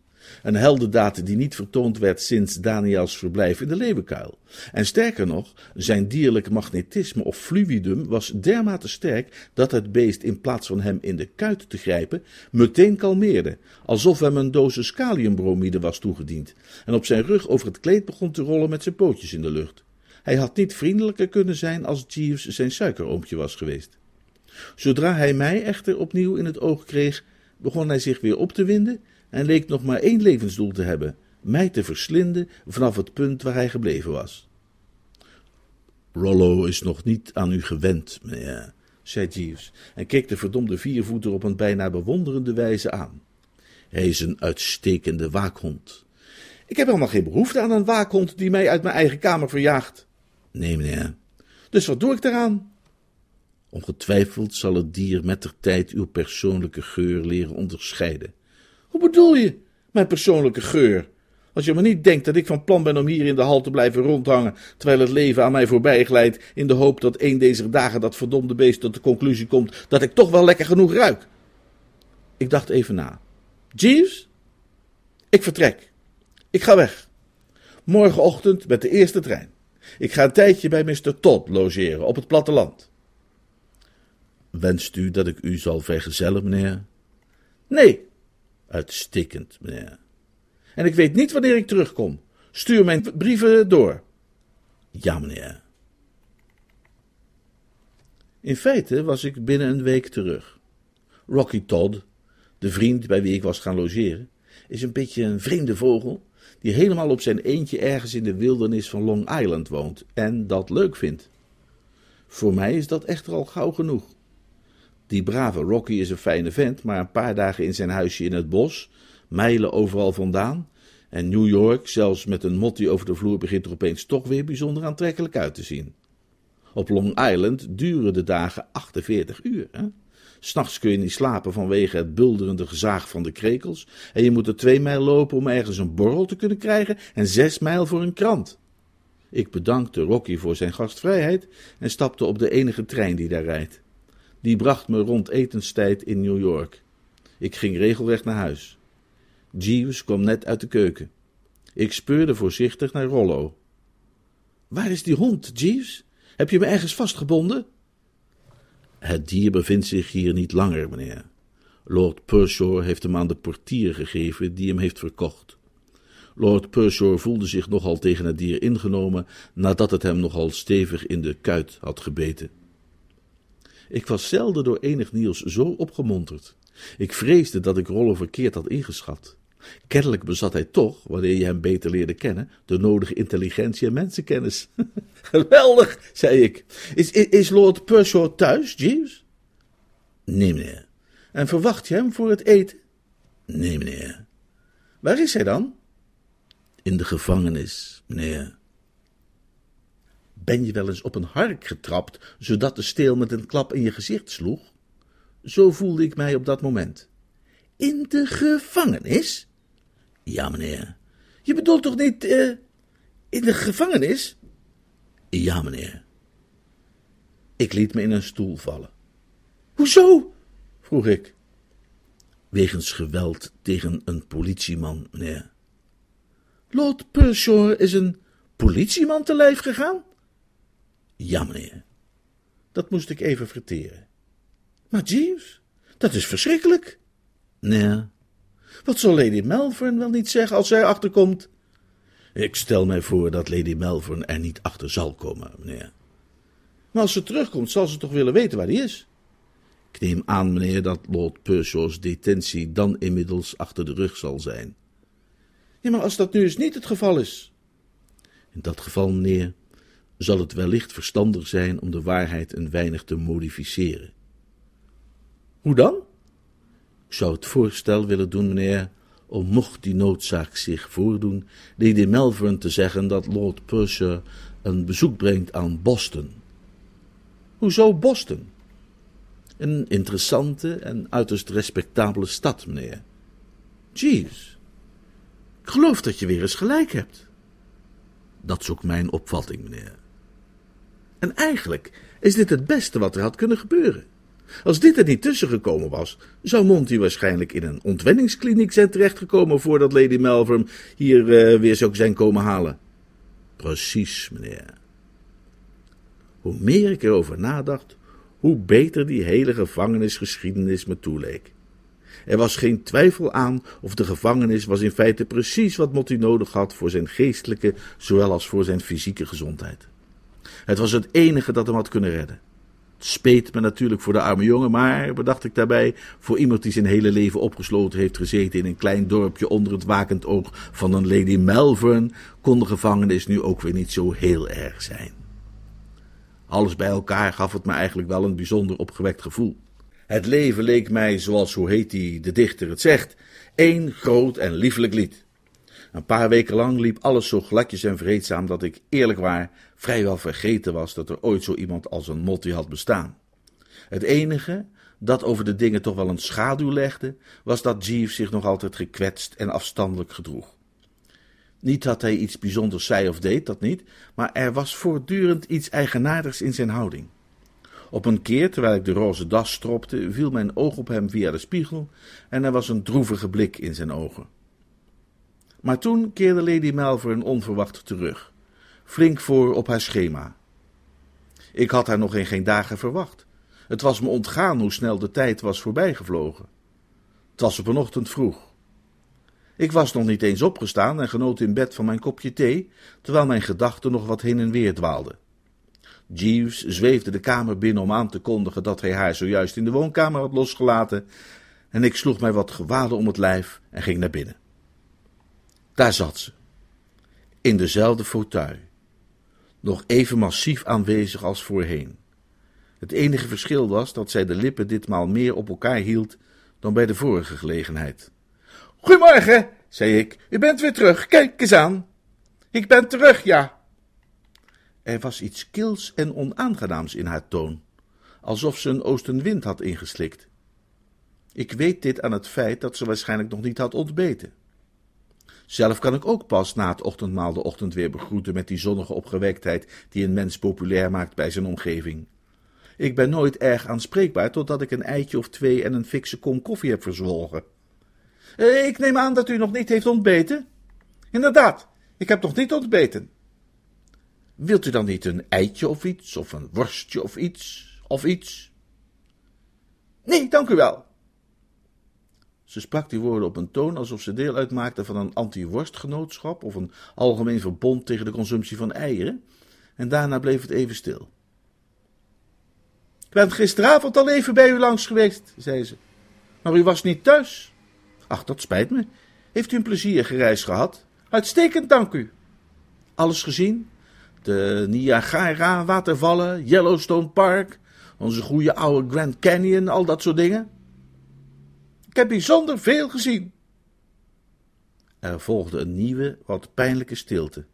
een heldendaad die niet vertoond werd sinds Daniels verblijf in de leeuwenkuil. En sterker nog, zijn dierlijk magnetisme of fluidum was dermate sterk dat het beest in plaats van hem in de kuit te grijpen, meteen kalmeerde, alsof hem een dosis kaliumbromide was toegediend, en op zijn rug over het kleed begon te rollen met zijn pootjes in de lucht. Hij had niet vriendelijker kunnen zijn als Jeeves zijn suikeroompje was geweest. Zodra hij mij echter opnieuw in het oog kreeg, begon hij zich weer op te winden en leek nog maar één levensdoel te hebben: mij te verslinden vanaf het punt waar hij gebleven was. Rollo is nog niet aan u gewend, meneer, zei Jeeves en keek de verdomde viervoeter op een bijna bewonderende wijze aan. Hij is een uitstekende waakhond. Ik heb helemaal geen behoefte aan een waakhond die mij uit mijn eigen kamer verjaagt. Nee, meneer. Dus wat doe ik daaraan? Ongetwijfeld zal het dier met de tijd uw persoonlijke geur leren onderscheiden. Hoe bedoel je, mijn persoonlijke geur? Als je maar niet denkt dat ik van plan ben om hier in de hal te blijven rondhangen, terwijl het leven aan mij voorbij glijdt, in de hoop dat een deze dagen dat verdomde beest tot de conclusie komt dat ik toch wel lekker genoeg ruik. Ik dacht even na. Jeeves? Ik vertrek. Ik ga weg. Morgenochtend met de eerste trein. Ik ga een tijdje bij Mr. Todd logeren op het platteland. Wenst u dat ik u zal vergezellen, meneer? Nee. Uitstekend, meneer. En ik weet niet wanneer ik terugkom. Stuur mijn brieven door. Ja, meneer. In feite was ik binnen een week terug. Rocky Todd, de vriend bij wie ik was gaan logeren, is een beetje een vreemde vogel die helemaal op zijn eentje ergens in de wildernis van Long Island woont en dat leuk vindt. Voor mij is dat echter al gauw genoeg. Die brave Rocky is een fijne vent, maar een paar dagen in zijn huisje in het bos, mijlen overal vandaan, en New York, zelfs met een motti over de vloer, begint er opeens toch weer bijzonder aantrekkelijk uit te zien. Op Long Island duren de dagen 48 uur. Hè? S'nachts kun je niet slapen vanwege het bulderende gezaag van de krekels. En je moet er twee mijl lopen om ergens een borrel te kunnen krijgen en zes mijl voor een krant. Ik bedankte Rocky voor zijn gastvrijheid en stapte op de enige trein die daar rijdt. Die bracht me rond etenstijd in New York. Ik ging regelrecht naar huis. Jeeves kwam net uit de keuken. Ik speurde voorzichtig naar Rollo. Waar is die hond, Jeeves? Heb je me ergens vastgebonden? Het dier bevindt zich hier niet langer, meneer. Lord Pershore heeft hem aan de portier gegeven die hem heeft verkocht. Lord Pershore voelde zich nogal tegen het dier ingenomen nadat het hem nogal stevig in de kuit had gebeten. Ik was zelden door enig nieuws zo opgemonterd. Ik vreesde dat ik Rollo verkeerd had ingeschat. Kennelijk bezat hij toch, wanneer je hem beter leerde kennen, de nodige intelligentie en mensenkennis. Geweldig, zei ik. Is, is, Lord Pershore thuis, Jeeves? Nee, meneer. En verwacht je hem voor het eten? Nee, meneer. Waar is hij dan? In de gevangenis, meneer. Ben je wel eens op een hark getrapt, zodat de steel met een klap in je gezicht sloeg? Zo voelde ik mij op dat moment. In de gevangenis? Ja, meneer. Je bedoelt toch niet uh, in de gevangenis? Ja, meneer. Ik liet me in een stoel vallen. Hoezo? vroeg ik. Wegens geweld tegen een politieman, meneer. Lord Pershore is een politieman te lijf gegaan? Ja, meneer. Dat moest ik even verteren. Maar Jeeves, dat is verschrikkelijk. Nee, wat zal Lady Melbourne wel niet zeggen als zij achterkomt? Ik stel mij voor dat Lady Melbourne er niet achter zal komen, meneer. Maar als ze terugkomt, zal ze toch willen weten waar hij is? Ik neem aan, meneer, dat Lord Pershaws detentie dan inmiddels achter de rug zal zijn. Ja, maar als dat nu eens niet het geval is. In dat geval, meneer, zal het wellicht verstandig zijn om de waarheid een weinig te modificeren. Hoe dan? Ik zou het voorstel willen doen, meneer, om mocht die noodzaak zich voordoen, Lady Melbourne te zeggen dat Lord Percy een bezoek brengt aan Boston. Hoezo Boston? Een interessante en uiterst respectabele stad, meneer. Jeeves, ik geloof dat je weer eens gelijk hebt. Dat is ook mijn opvatting, meneer. En eigenlijk is dit het beste wat er had kunnen gebeuren. Als dit er niet tussen gekomen was, zou Monty waarschijnlijk in een ontwenningskliniek zijn terechtgekomen voordat Lady Melvern hier uh, weer zou zijn komen halen. Precies, meneer. Hoe meer ik erover nadacht, hoe beter die hele gevangenisgeschiedenis me toeleek. Er was geen twijfel aan of de gevangenis was in feite precies wat Monty nodig had voor zijn geestelijke, zowel als voor zijn fysieke gezondheid. Het was het enige dat hem had kunnen redden. Het speet me natuurlijk voor de arme jongen, maar, bedacht ik daarbij, voor iemand die zijn hele leven opgesloten heeft gezeten in een klein dorpje onder het wakend oog van een Lady Melbourne, kon de gevangenis nu ook weer niet zo heel erg zijn. Alles bij elkaar gaf het me eigenlijk wel een bijzonder opgewekt gevoel. Het leven leek mij, zoals hoe heet die, de dichter het zegt, één groot en liefelijk lied. Een paar weken lang liep alles zo gladjes en vreedzaam dat ik, eerlijk waar, vrijwel vergeten was dat er ooit zo iemand als een Motti had bestaan. Het enige dat over de dingen toch wel een schaduw legde, was dat Jeeves zich nog altijd gekwetst en afstandelijk gedroeg. Niet dat hij iets bijzonders zei of deed, dat niet, maar er was voortdurend iets eigenaardigs in zijn houding. Op een keer, terwijl ik de roze das stropte, viel mijn oog op hem via de spiegel en er was een droevige blik in zijn ogen. Maar toen keerde Lady Malvern onverwacht terug, flink voor op haar schema. Ik had haar nog in geen dagen verwacht. Het was me ontgaan hoe snel de tijd was voorbijgevlogen. Het was op een ochtend vroeg. Ik was nog niet eens opgestaan en genoot in bed van mijn kopje thee, terwijl mijn gedachten nog wat heen en weer dwaalden. Jeeves zweefde de kamer binnen om aan te kondigen dat hij haar zojuist in de woonkamer had losgelaten, en ik sloeg mij wat gewaden om het lijf en ging naar binnen. Daar zat ze, in dezelfde fauteuil, nog even massief aanwezig als voorheen. Het enige verschil was dat zij de lippen ditmaal meer op elkaar hield dan bij de vorige gelegenheid. Goedemorgen, zei ik. U bent weer terug. Kijk eens aan. Ik ben terug, ja. Er was iets kils en onaangenaams in haar toon, alsof ze een oostenwind had ingeslikt. Ik weet dit aan het feit dat ze waarschijnlijk nog niet had ontbeten. Zelf kan ik ook pas na het ochtendmaal de ochtend weer begroeten met die zonnige opgewektheid die een mens populair maakt bij zijn omgeving. Ik ben nooit erg aanspreekbaar totdat ik een eitje of twee en een fikse kom koffie heb verzwolgen. Eh, ik neem aan dat u nog niet heeft ontbeten? Inderdaad, ik heb nog niet ontbeten. Wilt u dan niet een eitje of iets, of een worstje of iets, of iets? Nee, dank u wel. Ze sprak die woorden op een toon alsof ze deel uitmaakte van een anti-worstgenootschap of een algemeen verbond tegen de consumptie van eieren, en daarna bleef het even stil. Ik ben gisteravond al even bij u langs geweest, zei ze, maar u was niet thuis. Ach, dat spijt me. Heeft u een plezierige reis gehad? Uitstekend, dank u. Alles gezien? De Niagara watervallen, Yellowstone Park, onze goede oude Grand Canyon, al dat soort dingen? Ik heb bijzonder veel gezien. Er volgde een nieuwe, wat pijnlijke stilte.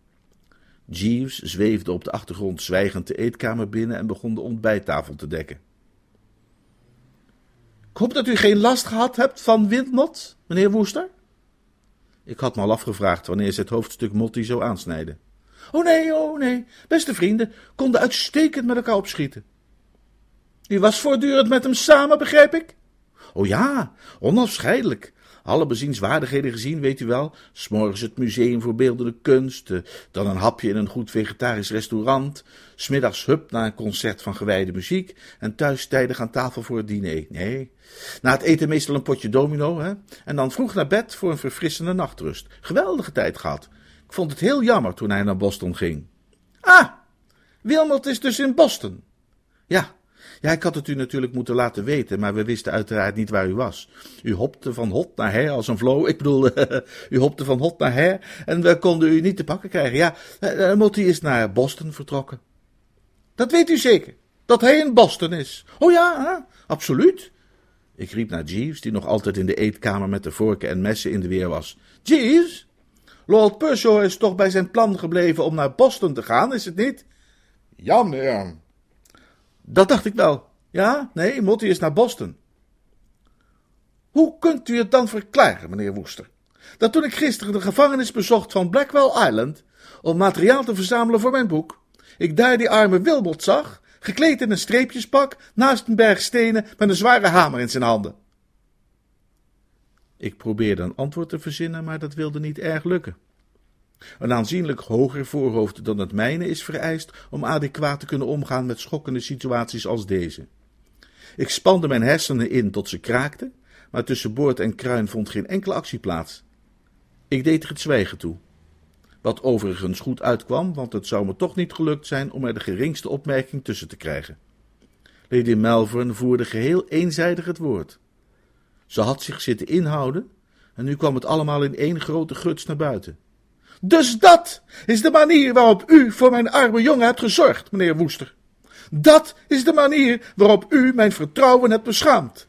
Jeeves zweefde op de achtergrond zwijgend de eetkamer binnen en begon de ontbijttafel te dekken. Ik hoop dat u geen last gehad hebt van windmot, meneer Woester? Ik had me al afgevraagd wanneer ze het hoofdstuk Motti zou aansnijden. Oh nee, oh nee, beste vrienden konden uitstekend met elkaar opschieten. U was voortdurend met hem samen, begrijp ik? Oh ja, onafscheidelijk. Alle bezienswaardigheden gezien, weet u wel. S'morgens het museum voor beeldende kunst, eh, dan een hapje in een goed vegetarisch restaurant, smiddags hup naar een concert van gewijde muziek en thuis tijdig aan tafel voor het diner. Nee, na het eten meestal een potje domino, hè? en dan vroeg naar bed voor een verfrissende nachtrust. Geweldige tijd gehad. Ik vond het heel jammer toen hij naar Boston ging. Ah, Wilmot is dus in Boston. Ja, ja, ik had het u natuurlijk moeten laten weten, maar we wisten uiteraard niet waar u was. U hopte van hot naar her als een vlo. Ik bedoel, u hopte van hot naar her en we konden u niet te pakken krijgen. Ja, uh, Motti is naar Boston vertrokken. Dat weet u zeker, dat hij in Boston is. Oh ja, absoluut. Ik riep naar Jeeves, die nog altijd in de eetkamer met de vorken en messen in de weer was. Jeeves, Lord Pershore is toch bij zijn plan gebleven om naar Boston te gaan, is het niet? Ja, meneer. Dat dacht ik wel. Ja, nee, Motti is naar Boston. Hoe kunt u het dan verklaren, meneer Woester, dat toen ik gisteren de gevangenis bezocht van Blackwell Island om materiaal te verzamelen voor mijn boek, ik daar die arme Wilmot zag, gekleed in een streepjespak, naast een berg stenen met een zware hamer in zijn handen? Ik probeerde een antwoord te verzinnen, maar dat wilde niet erg lukken. Een aanzienlijk hoger voorhoofd dan het mijne is vereist om adequaat te kunnen omgaan met schokkende situaties als deze. Ik spande mijn hersenen in tot ze kraakten, maar tussen boord en kruin vond geen enkele actie plaats. Ik deed er het zwijgen toe. Wat overigens goed uitkwam, want het zou me toch niet gelukt zijn om er de geringste opmerking tussen te krijgen. Lady Melbourne voerde geheel eenzijdig het woord. Ze had zich zitten inhouden en nu kwam het allemaal in één grote guts naar buiten. Dus dat is de manier waarop u voor mijn arme jongen hebt gezorgd, meneer Woester. Dat is de manier waarop u mijn vertrouwen hebt beschaamd.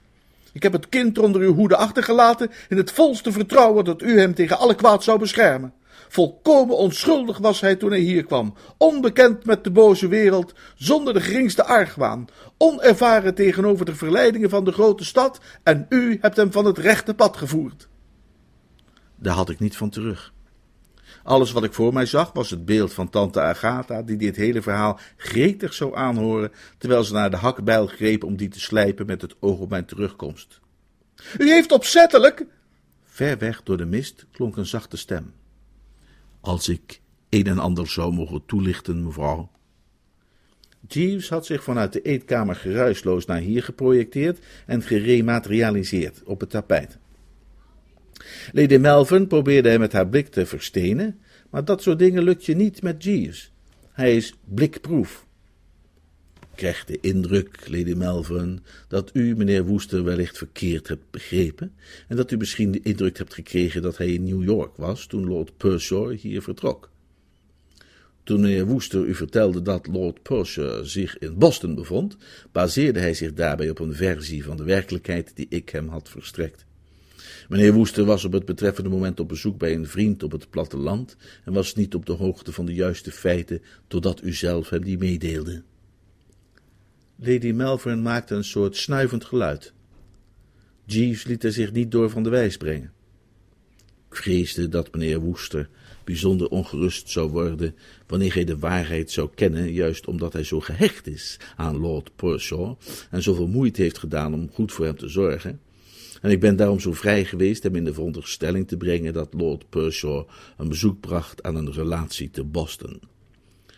Ik heb het kind onder uw hoede achtergelaten in het volste vertrouwen dat u hem tegen alle kwaad zou beschermen. Volkomen onschuldig was hij toen hij hier kwam, onbekend met de boze wereld, zonder de geringste argwaan, onervaren tegenover de verleidingen van de grote stad, en u hebt hem van het rechte pad gevoerd. Daar had ik niet van terug. Alles wat ik voor mij zag was het beeld van tante Agatha, die dit hele verhaal gretig zou aanhoren, terwijl ze naar de hakbijl greep om die te slijpen met het oog op mijn terugkomst. U heeft opzettelijk. Ver weg door de mist klonk een zachte stem. Als ik een en ander zou mogen toelichten, mevrouw. Jeeves had zich vanuit de eetkamer geruisloos naar hier geprojecteerd en gerematerialiseerd op het tapijt. Lady Melvin probeerde hem met haar blik te verstenen, maar dat soort dingen lukt je niet met Jeeves. Hij is blikproef. Ik krijg de indruk, Lady Melvin, dat u meneer Woester wellicht verkeerd hebt begrepen en dat u misschien de indruk hebt gekregen dat hij in New York was toen Lord Pershore hier vertrok. Toen meneer Woester u vertelde dat Lord Pershore zich in Boston bevond, baseerde hij zich daarbij op een versie van de werkelijkheid die ik hem had verstrekt. Meneer Woester was op het betreffende moment op bezoek bij een vriend op het platteland en was niet op de hoogte van de juiste feiten totdat u zelf hem die meedeelde. Lady Melvern maakte een soort snuivend geluid. Jeeves liet er zich niet door van de wijs brengen. Ik vreesde dat meneer Woester bijzonder ongerust zou worden wanneer hij de waarheid zou kennen, juist omdat hij zo gehecht is aan Lord Pershaw en zoveel moeite heeft gedaan om goed voor hem te zorgen. En ik ben daarom zo vrij geweest hem in de veronderstelling te brengen dat Lord Pershaw een bezoek bracht aan een relatie te Boston.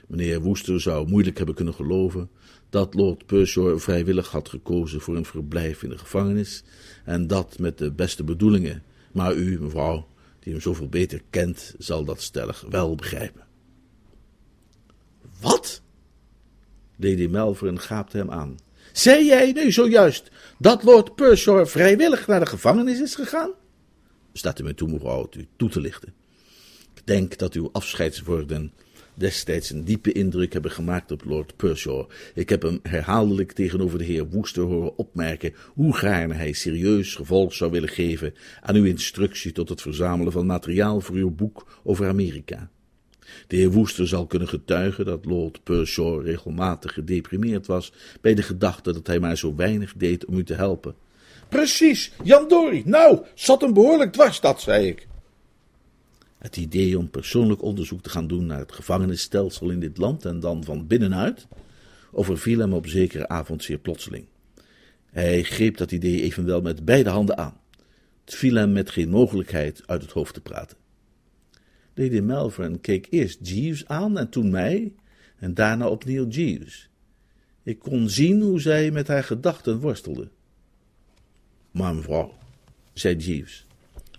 Meneer Woester zou moeilijk hebben kunnen geloven dat Lord Pershaw vrijwillig had gekozen voor een verblijf in de gevangenis, en dat met de beste bedoelingen. Maar u, mevrouw, die hem zoveel beter kent, zal dat stellig wel begrijpen. Wat? Lady Melvern gaapte hem aan. Zei jij nu zojuist dat Lord Pershore vrijwillig naar de gevangenis is gegaan? Staat u mij toe, mevrouw, u toe te lichten. Ik denk dat uw afscheidswoorden destijds een diepe indruk hebben gemaakt op Lord Pershore. Ik heb hem herhaaldelijk tegenover de heer Woester horen opmerken hoe gaarne hij serieus gevolg zou willen geven aan uw instructie tot het verzamelen van materiaal voor uw boek over Amerika. De heer Woester zal kunnen getuigen dat Lord Pershore regelmatig gedeprimeerd was bij de gedachte dat hij maar zo weinig deed om u te helpen. Precies, Jan Dory. Nou, zat hem behoorlijk dwars, dat zei ik. Het idee om persoonlijk onderzoek te gaan doen naar het gevangenisstelsel in dit land en dan van binnenuit, overviel hem op zekere avond zeer plotseling. Hij greep dat idee evenwel met beide handen aan. Het viel hem met geen mogelijkheid uit het hoofd te praten. Lady Melvern keek eerst Jeeves aan en toen mij, en daarna opnieuw Jeeves. Ik kon zien hoe zij met haar gedachten worstelde. Maar mevrouw, zei Jeeves,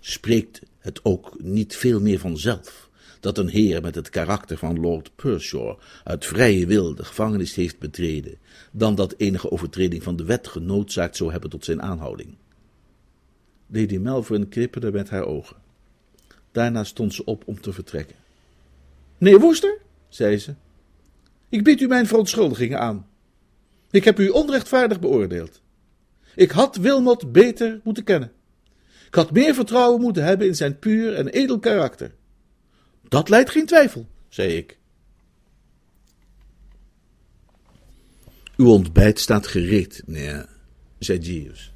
spreekt het ook niet veel meer vanzelf dat een heer met het karakter van Lord Pershore uit vrije wil de gevangenis heeft betreden, dan dat enige overtreding van de wet genoodzaakt zou hebben tot zijn aanhouding. Lady Melvern knipperde met haar ogen. Daarna stond ze op om te vertrekken. Meneer Woester, zei ze, ik bied u mijn verontschuldigingen aan. Ik heb u onrechtvaardig beoordeeld. Ik had Wilmot beter moeten kennen. Ik had meer vertrouwen moeten hebben in zijn puur en edel karakter. Dat leidt geen twijfel, zei ik. Uw ontbijt staat gereed, meneer, zei Jeeves.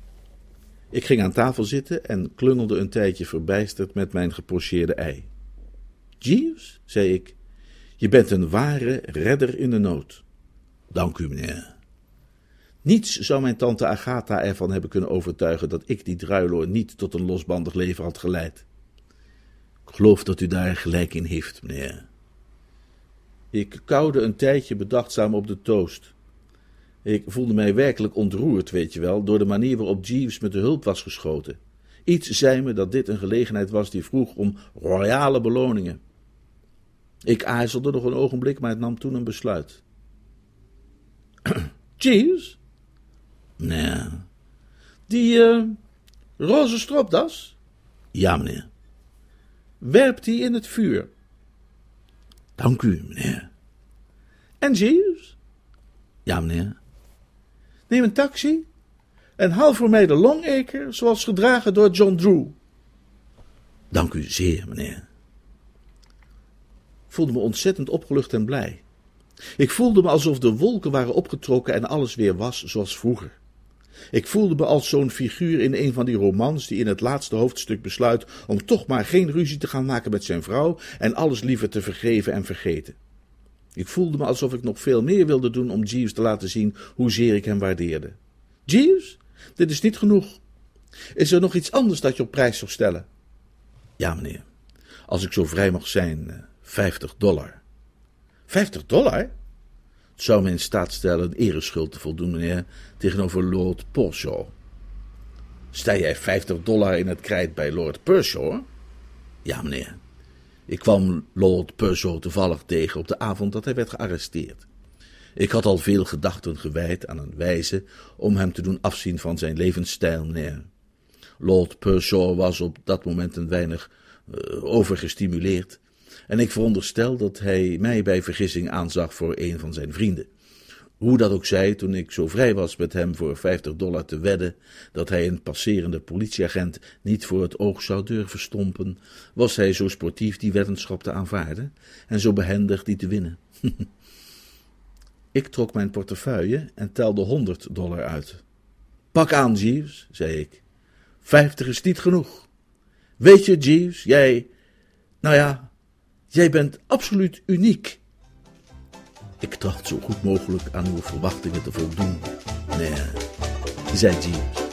Ik ging aan tafel zitten en klungelde een tijdje verbijsterd met mijn gepocheerde ei. Jeeves, zei ik, je bent een ware redder in de nood. Dank u, meneer. Niets zou mijn tante Agatha ervan hebben kunnen overtuigen dat ik die druiloor niet tot een losbandig leven had geleid. Ik geloof dat u daar gelijk in heeft, meneer. Ik kauwde een tijdje bedachtzaam op de toast. Ik voelde mij werkelijk ontroerd, weet je wel, door de manier waarop Jeeves met de hulp was geschoten. Iets zei me dat dit een gelegenheid was die vroeg om royale beloningen. Ik aarzelde nog een ogenblik, maar het nam toen een besluit. Jeeves? Nee. Die uh, roze stropdas? Ja, meneer. Werp die in het vuur. Dank u, meneer. En Jeeves? Ja, meneer. Neem een taxi en haal voor mij de Longacre zoals gedragen door John Drew. Dank u zeer, meneer. Ik voelde me ontzettend opgelucht en blij. Ik voelde me alsof de wolken waren opgetrokken en alles weer was zoals vroeger. Ik voelde me als zo'n figuur in een van die romans die in het laatste hoofdstuk besluit om toch maar geen ruzie te gaan maken met zijn vrouw en alles liever te vergeven en vergeten. Ik voelde me alsof ik nog veel meer wilde doen om Jeeves te laten zien hoezeer ik hem waardeerde. Jeeves, dit is niet genoeg. Is er nog iets anders dat je op prijs zou stellen? Ja, meneer. Als ik zo vrij mag zijn, eh, 50 dollar. 50 dollar? Het zou me in staat stellen een ereschuld te voldoen, meneer, tegenover Lord Pershaw. Sta jij 50 dollar in het krijt bij Lord Pershaw? Ja, meneer. Ik kwam Lord Pershaw toevallig tegen op de avond dat hij werd gearresteerd. Ik had al veel gedachten gewijd aan een wijze om hem te doen afzien van zijn levensstijl, meneer. Lord Pershaw was op dat moment een weinig uh, overgestimuleerd, en ik veronderstel dat hij mij bij vergissing aanzag voor een van zijn vrienden. Hoe dat ook zij, toen ik zo vrij was met hem voor 50 dollar te wedden dat hij een passerende politieagent niet voor het oog zou durven stompen, was hij zo sportief die weddenschap te aanvaarden en zo behendig die te winnen. ik trok mijn portefeuille en telde 100 dollar uit. Pak aan, Jeeves, zei ik. Vijftig is niet genoeg. Weet je, Jeeves, jij. Nou ja, jij bent absoluut uniek. Ik tracht zo goed mogelijk aan uw verwachtingen te voldoen. Nee, zei Jeeves.